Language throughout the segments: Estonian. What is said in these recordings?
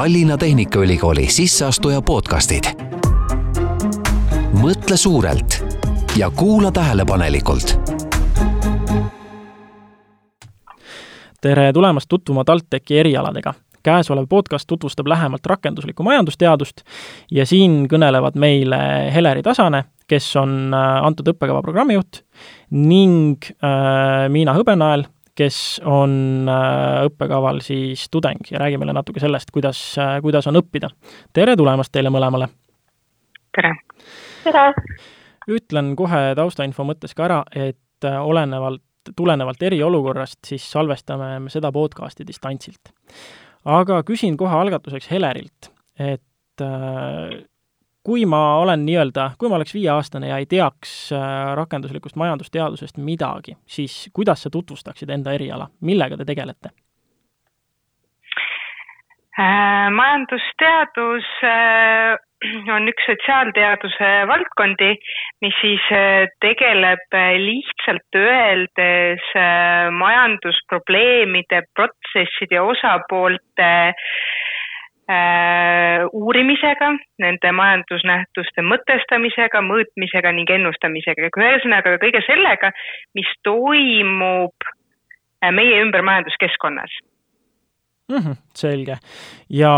Tallinna Tehnikaülikooli sisseastuja podcastid. mõtle suurelt ja kuula tähelepanelikult. tere tulemast tutvuma TalTechi erialadega käesolev podcast tutvustab lähemalt rakenduslikku majandusteadust ja siin kõnelevad meile Heleri Tasane, kes on äh, antud õppekava programmijuht, ning äh, Miina Hõbenael, kes on äh, õppekaval siis tudeng ja räägib meile natuke sellest, kuidas äh,, kuidas on õppida. tere tulemast teile mõlemale! tere! tere! ütlen kohe taustainfo mõttes ka ära, et äh, olenevalt, tulenevalt eriolukorrast, siis salvestame me seda podcasti distantsilt. aga küsin kohe algatuseks Helerilt, et kui ma olen nii-öelda, kui ma oleks viieaastane ja ei teaks äh, rakenduslikust majandusteadusest midagi, siis kuidas sa tutvustaksid enda eriala, millega te tegelete? Äh, majandusteadus äh, on üks sotsiaalteaduse valdkondi, mis siis tegeleb lihtsalt öeldes majandusprobleemide, protsesside ja osapoolte Äh, uurimisega, nende majandusnähtuste mõtestamisega, mõõtmisega ning ennustamisega, ühesõnaga kõige sellega, mis toimub äh, meie ümber majanduskeskkonnas mm. -hmm, selge. ja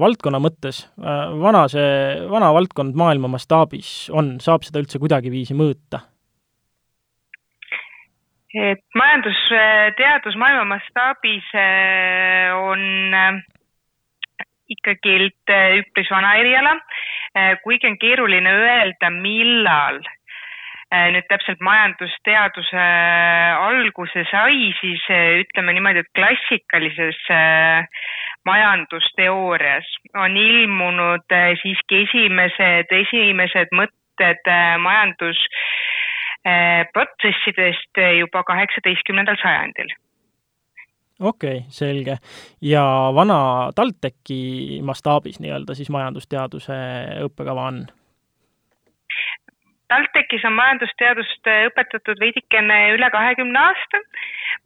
valdkonna mõttes, äh, vana see, vana valdkond maailma mastaabis on, saab seda üldse kuidagiviisi mõõta? et majandusteadus maailma mastaabis on ikkagi äh, üpris vana eriala, äh, kuigi on keeruline öelda, millal äh, nüüd täpselt majandusteaduse alguse sai, siis ütleme niimoodi, et klassikalises majandusteoorias on ilmunud siiski esimesed, esimesed mõtted majandus protsessidest juba kaheksateistkümnendal sajandil okei okay,, selge. ja vana TalTechi mastaabis nii-öelda siis majandusteaduse õppekava on? TalTechis on majandusteadust õpetatud veidikene üle kahekümne aasta.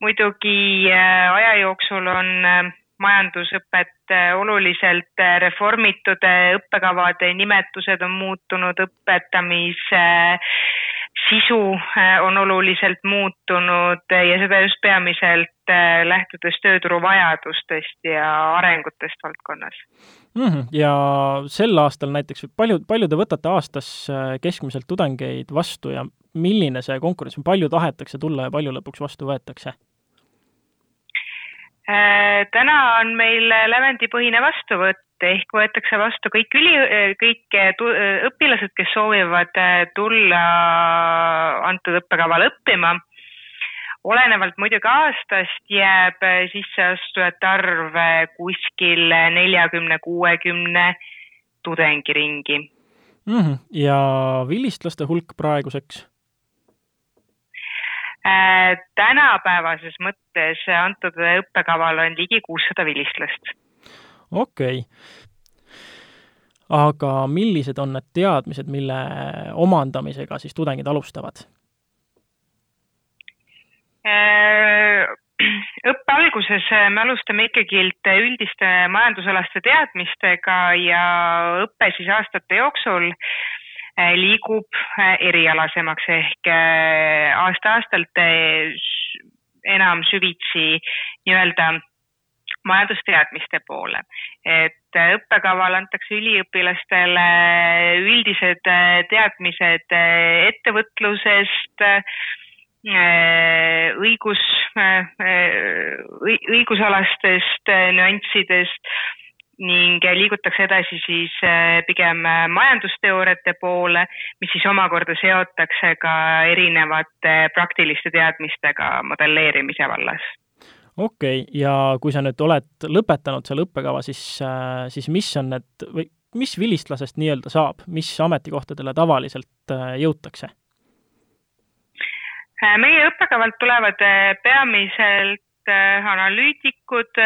muidugi äh, aja jooksul on äh, majandusõpet äh, oluliselt reformitud, õppekavade nimetused on muutunud, õpetamise sisu on oluliselt muutunud ja seda just peamiselt lähtudes tööturu vajadustest ja arengutest valdkonnas mm. -hmm. ja sel aastal näiteks, palju, palju te võtate aastas äh, keskmiselt tudengeid vastu ja milline see konkurents on, palju tahetakse tulla ja palju lõpuks vastu võetakse? täna on meil lävendipõhine vastuvõtt ehk võetakse vastu kõik üli, kõik õpilased, kes soovivad äh, tulla antud õppekaval õppima. Olenevalt muidugi aastast jääb äh, sisseastujate arv äh, kuskil neljakümne, kuuekümne tudengi ringi mm. -hmm. ja vilistlaste hulk praeguseks? tänapäevases mõttes antud õppekaval on ligi kuussada vilistlast okei okay. aga millised on need teadmised, mille omandamisega siis tudengid alustavad? Äh, õppe alguses me alustame ikkagi üldiste majandusalaste teadmistega ja õpe siis aastate jooksul äh, liigub äh, erialasemaks ehk aasta-aastalt enam süvitsi nii-öelda majandusteadmiste poole. et õppekaval antakse üliõpilastele üldised teadmised ettevõtlusest, õigus, õigusalastest nüanssidest ning liigutakse edasi siis pigem majandusteooriate poole, mis siis omakorda seotakse ka erinevate praktiliste teadmistega modelleerimise vallas okei okay., ja kui sa nüüd oled lõpetanud selle õppekava, siis, äh, siis mis on need või mis vilistlasest nii-öelda saab, mis ametikohtadele tavaliselt äh, jõutakse? Äh, meie õppekavalt tulevad peamiselt analüütikud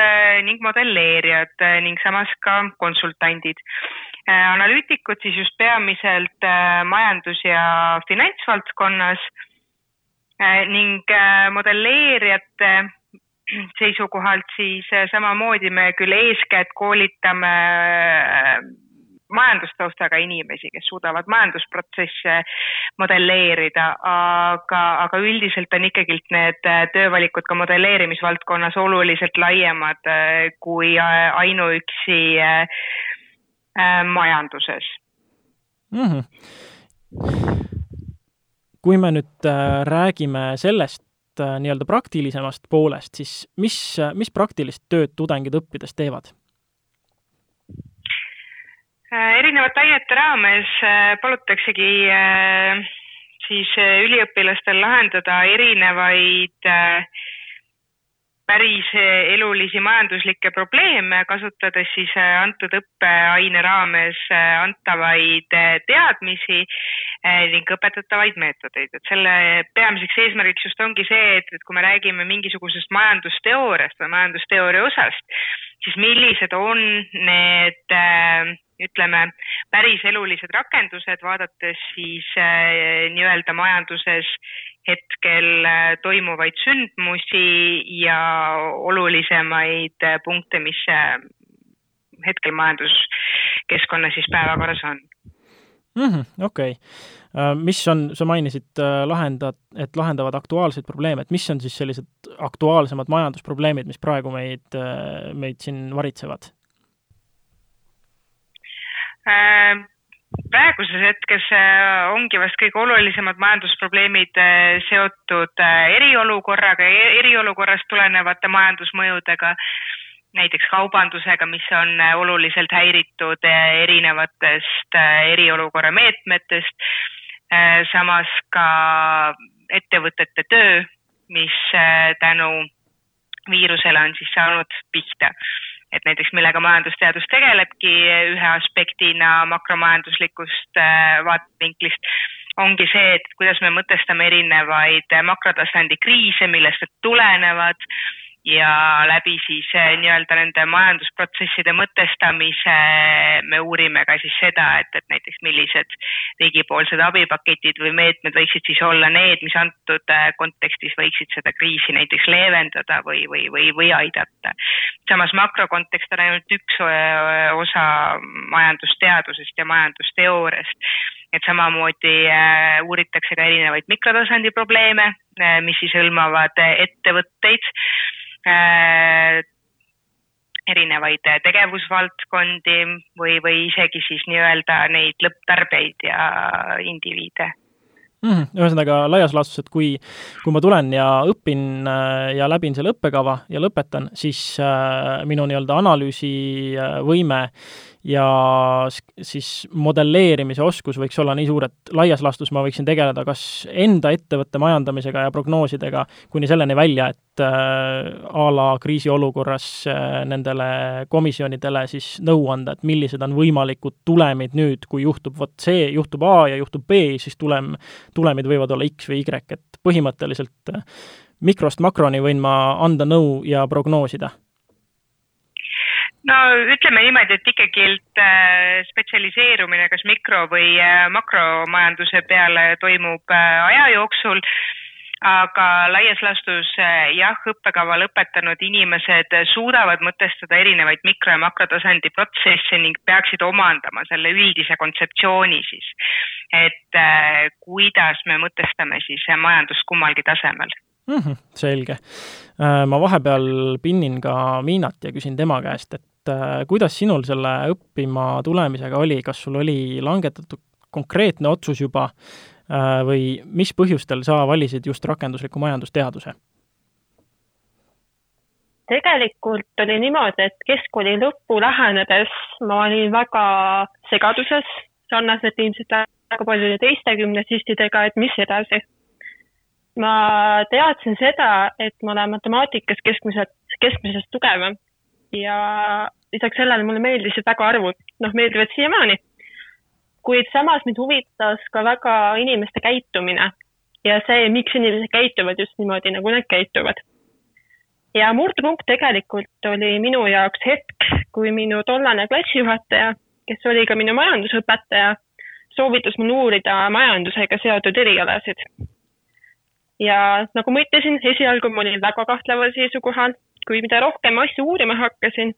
ning modelleerijad ning samas ka konsultandid. analüütikud siis just peamiselt majandus- ja finantsvaldkonnas ning modelleerijate seisukohalt, siis samamoodi me küll eeskätt koolitame majandustaustaga inimesi, kes suudavad majandusprotsesse modelleerida, aga, aga üldiselt on ikkagilt need töövalikud ka modelleerimisvaldkonnas oluliselt laiemad kui ainuüksi majanduses mm. -hmm kui me nüüd äh, räägime sellest äh, nii-öelda praktilisemast poolest, siis mis, mis praktilist tööd tudengid õppides teevad? Äh, erinevate ainete raames palutaksegi siis üliõpilastel lahendada erinevaid päris elulisi majanduslikke probleeme, kasutades siis äh, antud õppeaine raames äh, antavaid äh, teadmisi ning õpetatavaid meetodeid, et selle peamiseks eesmärgiks just ongi see, et, et kui me räägime mingisugusest majandusteooriast või majandusteooria osast, siis millised on need ütleme, päris elulised rakendused, vaadates siis nii-öelda majanduses hetkel äh, toimuvaid sündmusi ja olulisemaid äh, punkte, mis äh, hetkel majanduskeskkonnas siis päevakorras on mm -hmm,. okei okay., mis on, sa mainisid lahendad, et lahendavad aktuaalseid probleeme, et mis on siis sellised aktuaalsemad majandusprobleemid, mis praegu meid, meid siin varitsevad? Praeguses hetkes äh, ongi vast kõige olulisemad majandusprobleemid äh, seotud äh, eriolukorraga ja eriolukorrast tulenevate majandusmõjudega, näiteks kaubandusega, mis on oluliselt häiritud erinevatest eriolukorra meetmetest, samas ka ettevõtete töö, mis tänu viirusele on siis saanud pihta et näiteks millega majandusteadus tegelebki ühe aspektina makromajanduslikust äh, vaatevinklist, ongi see, et kuidas me mõtestame erinevaid makrotasandi kriise, millest need tulenevad ja läbi siis eh, nii-öelda nende majandusprotsesside mõtestamise me uurime ka siis seda, et, et näiteks millised riigipoolsed abipaketid või meetmed võiksid siis olla need, mis antud eh, kontekstis võiksid seda kriisi näiteks leevendada või, või, või, või aidata. samas makrokontekst on ainult üks eh, osa majandusteadusest ja majandusteooriast et samamoodi uuritakse ka erinevaid mikrotasandi probleeme mis siis hõlmavad ettevõtteid erinevaid tegevusvaldkondi või, või isegi siis nii-öelda neid lõpptarbeid ja indiviide mm,. ühesõnaga laias laastus, et kui, kui ma tulen ja õpin äh, ja läbin selle õppekava ja lõpetan, siis äh, minu nii-öelda analüüsivõime äh, ja siis modelleerimise oskus võiks olla nii suur, et laias laastus ma võiksin tegeleda kas enda ettevõtte majandamisega ja prognoosidega, kuni selleni välja, et äh, a la kriisiolukorras äh, nendele komisjonidele siis nõu anda, et millised on võimalikud tulemid nüüd, kui juhtub vot see, juhtub A ja juhtub B, siis tulem, tulemid võivad olla X või Y, et põhimõtteliselt äh, mikrost makroni võin ma anda nõu ja prognoosida no ütleme niimoodi, et ikkagilt äh, spetsialiseerumine kas mikro- või äh, makromajanduse peale toimub äh, aja jooksul, aga laias laastus jah, õppekava lõpetanud inimesed suudavad mõtestada erinevaid mikro- ja makrotasandi protsesse ning peaksid omandama selle üldise kontseptsiooni siis, et kuidas me mõtestame siis majandust kummalgi tasemel mm. -hmm, selge. Ma vahepeal pinnin ka Miinat ja küsin tema käest, et et äh, kuidas sinul selle õppima tulemisega oli, kas sul oli langetatud konkreetne otsus juba äh, või mis põhjustel sa valisid just rakendusliku majandusteaduse? tegelikult oli niimoodi, et keskkooli lõppu lähenedes ma olin väga segaduses, sarnaselt ilmselt väga paljude teiste gümnasistidega, et mis edasi. ma teadsin seda, et ma olen matemaatikas keskmiselt, keskmisest tugevam ja lisaks sellele mulle meeldisid väga arvud, noh, meeldivad siiamaani. kuid samas mind huvitas ka väga inimeste käitumine ja see, miks inimesed käituvad just niimoodi, nagu nad käituvad. ja murdepunkt tegelikult oli minu jaoks hetk, kui minu tollane klassijuhataja, kes oli ka minu majandusõpetaja, soovitas mul uurida majandusega seotud erialasid. ja nagu ma ütlesin, esialgu ma olin väga kahtleval seisukohal, kui mida rohkem asju uurima hakkasin,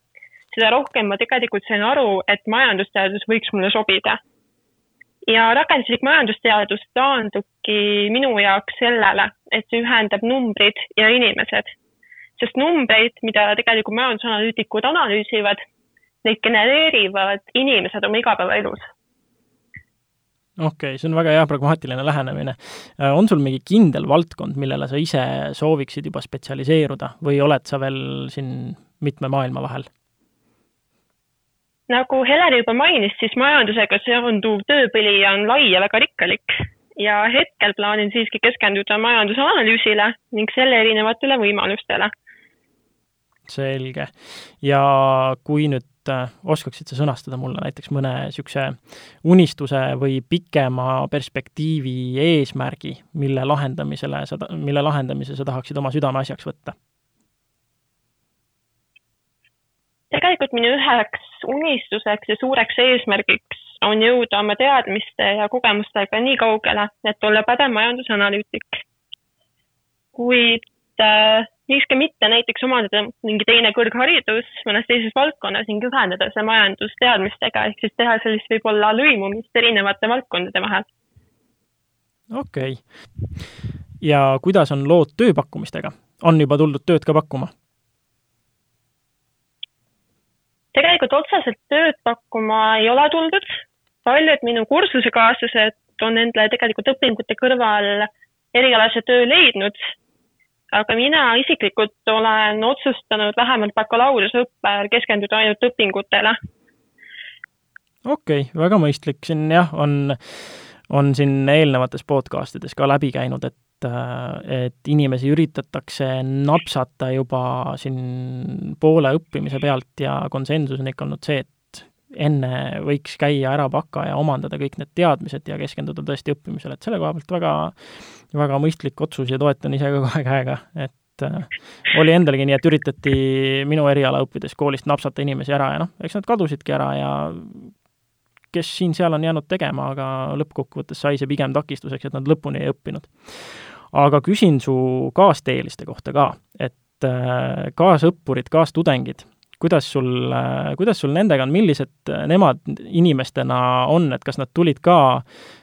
seda rohkem ma tegelikult sain aru, et majandusteadus võiks mulle sobida. ja rakenduslik majandusteadus taandubki minu jaoks sellele, et see ühendab numbrid ja inimesed. sest numbreid, mida tegelikult majandusanalüütikud analüüsivad, neid genereerivad inimesed oma igapäevaelus okei okay,, see on väga hea pragmaatiline lähenemine. Äh, on sul mingi kindel valdkond, millele sa ise sooviksid juba spetsialiseeruda või oled sa veel siin mitme maailma vahel? nagu Heleri juba mainis, siis majandusega seonduv tööpõli on lai ja väga rikkalik ja hetkel plaanin siiski keskenduda majandusanalüüsile ning selle erinevatele võimalustele. selge. ja kui nüüd et äh, oskaksid sa sõnastada mulle näiteks mõne niisuguse unistuse või pikema perspektiivi eesmärgi, mille lahendamisele sa, mille lahendamise sa tahaksid oma südameasjaks võtta? tegelikult minu üheks unistuseks ja suureks eesmärgiks on jõuda oma teadmiste ja kogemustega nii kaugele, et olla pädev majandusanalüütik. kuid äh, miks ka mitte näiteks omandada mingi teine kõrgharidus mõnes teises valdkonnas ning ühendada see majandusteadmistega, ehk siis teha sellist võib-olla lõimumist erinevate valdkondade vahel. okei okay.. ja kuidas on lood tööpakkumistega? on juba tuldud tööd ka pakkuma? tegelikult otseselt tööd pakkuma ei ole tuldud. paljud minu kursusekaaslased on endale tegelikult õpingute kõrval erialase töö leidnud aga mina isiklikult olen otsustanud vähemalt bakalaureuseõppe ajal keskenduda ainult õpingutele. okei okay,, väga mõistlik, siin jah, on, on siin eelnevates podcast ides ka läbi käinud, et et inimesi üritatakse napsata juba siin poole õppimise pealt ja konsensus on ikka olnud see, et enne võiks käia ära baka ja omandada kõik need teadmised ja keskenduda tõesti õppimisele, et selle koha pealt väga, väga mõistlik otsus ja toetan ise ka kahe käega, et äh, oli endalgi nii, et üritati minu eriala õppides koolist napsata inimesi ära ja noh, eks nad kadusidki ära ja kes siin-seal on jäänud tegema, aga lõppkokkuvõttes sai see pigem takistuseks, et nad lõpuni ei õppinud. aga küsin su kaasteeliste kohta ka, et äh, kaasõppurid, kaastudengid, kuidas sul, kuidas sul nendega on, millised nemad inimestena on, et kas nad tulid ka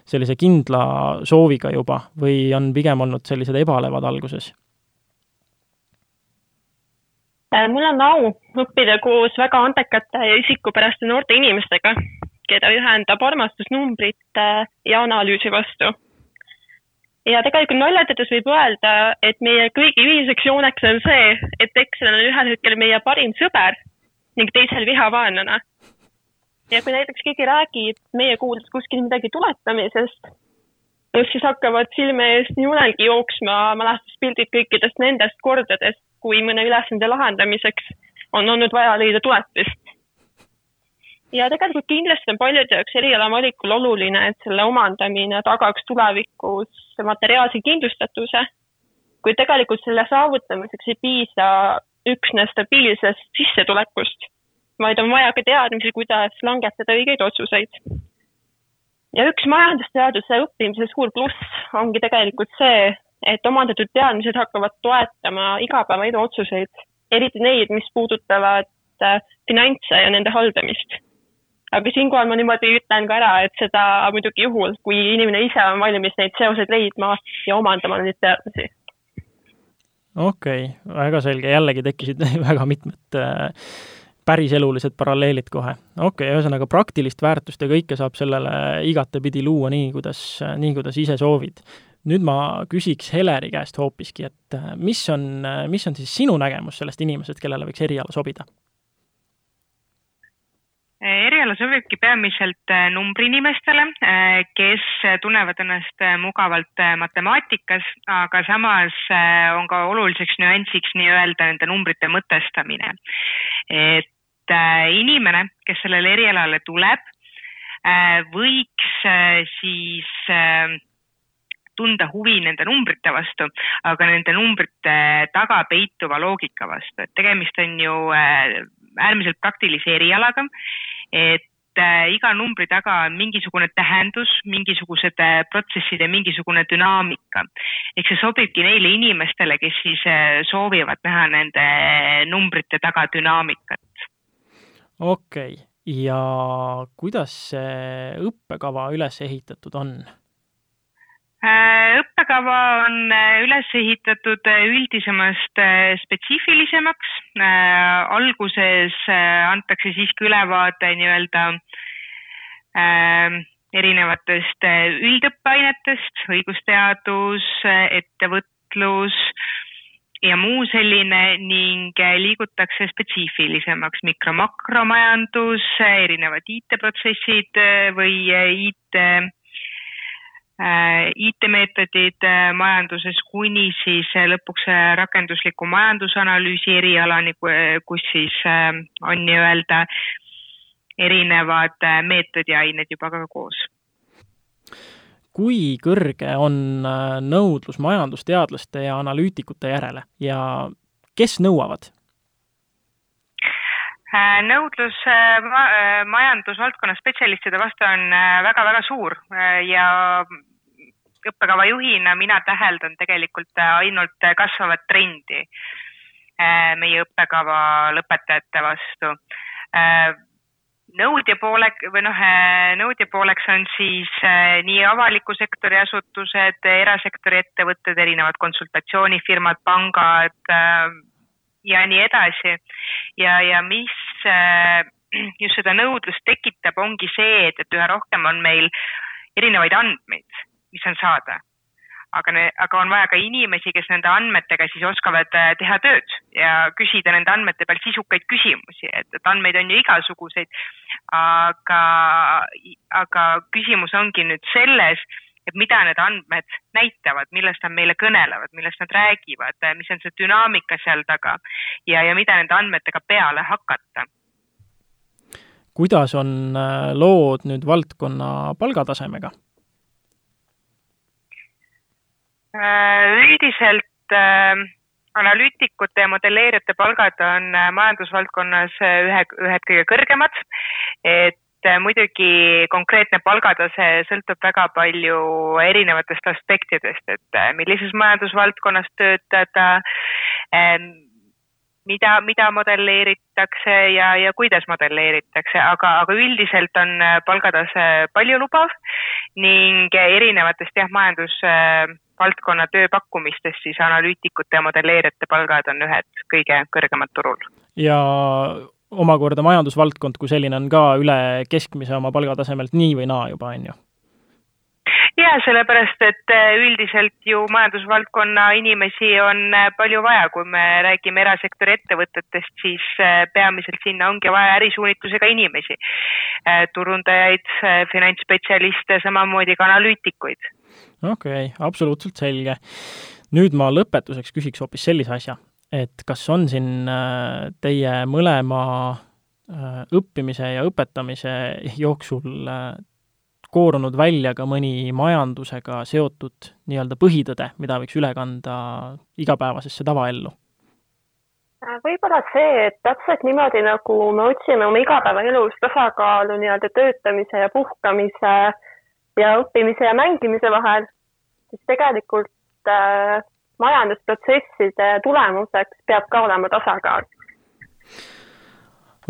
sellise kindla sooviga juba või on pigem olnud sellised ebalevad alguses? Äh, mul on au õppida koos väga andekate ja isikupäraste noorte inimestega, keda ühendab armastus numbrite ja analüüsi vastu. Ja tegelikult naljatades võib öelda, et meie kõigi ühiseks jooneks on see, et Excel on ühel hetkel meie parim sõber ning teisel vihavaenlane. ja kui näiteks keegi räägib meie kuuldes kuskil midagi tuletamisest, siis hakkavad silme eest nii unelgi jooksma mälestuspildid kõikidest nendest kordadest, kui mõne ülesande lahendamiseks on olnud vaja leida tuletist. Ja tegelikult kindlasti on paljude jaoks eriala valikul oluline, et selle omandamine tagaks tulevikus materiaalse kindlustatuse, kuid tegelikult selle saavutamiseks ei piisa üksnes stabiilsest sissetulekust, vaid on vaja ka teadmisi, kuidas langetada õigeid otsuseid. ja üks majandusteaduse õppimise suur pluss ongi tegelikult see, et omandatud teadmised hakkavad toetama igapäevaelu otsuseid, eriti neid, mis puudutavad äh, finantse ja nende haldamist. Aga siinkohal ma niimoodi ütlen ka ära, et seda muidugi juhul, kui inimene ise on valmis neid seoseid leidma ja omandama neid teadmisi okei okay,, väga selge, jällegi tekkisid väga mitmed äh, päriselulised paralleelid kohe. okei okay,, ühesõnaga praktilist väärtust ja kõike saab sellele igatepidi luua nii, kuidas, nii kuidas ise soovid. nüüd ma küsiks Heleri käest hoopiski, et äh, mis on, mis on siis sinu nägemus sellest inimesest, kellele võiks eriala sobida? Eriala sobibki peamiselt äh, numbriinimestele, äh, kes tunnevad ennast äh, mugavalt matemaatikas, aga samas on ka oluliseks nüansiks nii-öelda nende numbrite mõtestamine. et inimene, kes sellele erialale tuleb, võiks siis tunda huvi nende numbrite vastu, aga nende numbrite taga peituva loogika vastu, et tegemist on ju äärmiselt praktilise erialaga et iga numbri taga on mingisugune tähendus, mingisugused protsessid ja mingisugune dünaamika. ehk see sobibki neile inimestele, kes siis soovivad näha nende numbrite taga dünaamikat. okei okay., ja kuidas see õppekava üles ehitatud on? Äh, õppekava on äh, üles ehitatud äh, üldisemast spetsiifilisemaks. alguses antakse siiski ülevaade nii-öelda erinevatest üldõppeainetest, õigusteadus, ettevõtlus ja muu selline ning liigutakse spetsiifilisemaks mikro-makromajandus, erinevad IT-protsessid või IT Äh, IT-meetodid äh, majanduses kuni siis äh, lõpuks rakendusliku majandusanalüüsi erialani, kus siis on nii-öelda erinevad meetodiained juba ka koos. kui kõrge on nõudlus majandusteadlaste ja analüütikute järele ja kes nõuavad? nõudlus majandusvaldkonna spetsialistide vastu on väga-väga suur ja õppekava juhina mina täheldan tegelikult ainult kasvavat trendi äh, meie õppekava lõpetajate vastu. Äh, nõudja poole või noh, äh, nõudja pooleks on siis nii avaliku sektori asutused, erasektori ettevõtted, erinevad konsultatsioonifirmad, pangad ja nii edasi. ja, ja mis just seda nõudlust tekitab, ongi see, et, et üha rohkem on meil erinevaid andmeid mis on saada. aga, aga on vaja ka inimesi, kes nende andmetega siis oskavad äh, teha tööd ja küsida nende andmete peal sisukaid küsimusi, et, et andmeid on ju igasuguseid. aga, aga küsimus ongi nüüd selles, et mida need andmed näitavad, millest nad meile kõnelevad, millest nad räägivad, mis on see dünaamika seal taga ja, ja mida nende andmetega peale hakata kuidas on äh, lood nüüd valdkonna palgatasemega? Äh, üldiselt äh, analüütikute ja modelleerijate palgad on äh, majandusvaldkonnas ühe, ühed kõige kõrgemad. et muidugi konkreetne palgatase sõltub väga palju erinevatest aspektidest, et millises majandusvaldkonnas töötada, ähm, mida, mida modelleeritakse ja, ja kuidas modelleeritakse, aga, aga üldiselt on palgatase paljulubav ning erinevatest jah, majandus valdkonna tööpakkumistest, siis analüütikute ja modelleerijate palgad on ühed kõige kõrgemad turul. ja omakorda majandusvaldkond kui selline on ka üle keskmise oma palgatasemelt nii või naa juba, on ju? jaa, sellepärast et äh, üldiselt ju majandusvaldkonna inimesi on äh, palju vaja, kui me räägime erasektori ettevõtetest, siis äh, peamiselt sinna ongi vaja ärisuunitlusega inimesi. turundajaid, finantsspetsialiste, samamoodi ka analüütikuid okei okay,, absoluutselt selge. nüüd ma lõpetuseks küsiks hoopis sellise asja, et kas on siin äh, teie mõlema äh, õppimise ja õpetamise jooksul äh, koorunud välja ka mõni majandusega seotud nii-öelda põhitõde, mida võiks üle kanda igapäevasesse tavaellu? võib-olla see, et täpselt niimoodi, nagu me otsime oma igapäevaelus tasakaalu nii-öelda töötamise ja puhkamise ja õppimise ja mängimise vahel, siis tegelikult äh, majandusprotsesside tulemuseks peab ka olema tasakaal.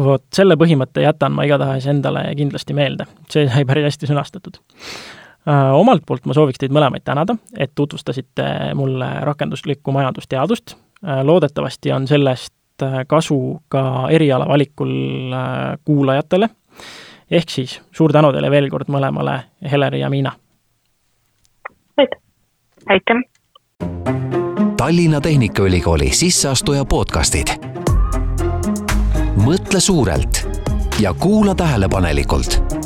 vot selle põhimõtte jätan ma igatahes endale kindlasti meelde, see sai päris hästi sõnastatud äh,. Omalt poolt ma sooviks teid mõlemaid tänada, et tutvustasite mulle rakenduslikku majandusteadust äh,. loodetavasti on sellest äh, kasu ka eriala valikul kuulajatele ehk siis suur tänu teile veel kord mõlemale, Heleri ja Miina! aitäh! Tallinna Tehnikaülikooli sisseastuja podcastid. mõtle suurelt ja kuula tähelepanelikult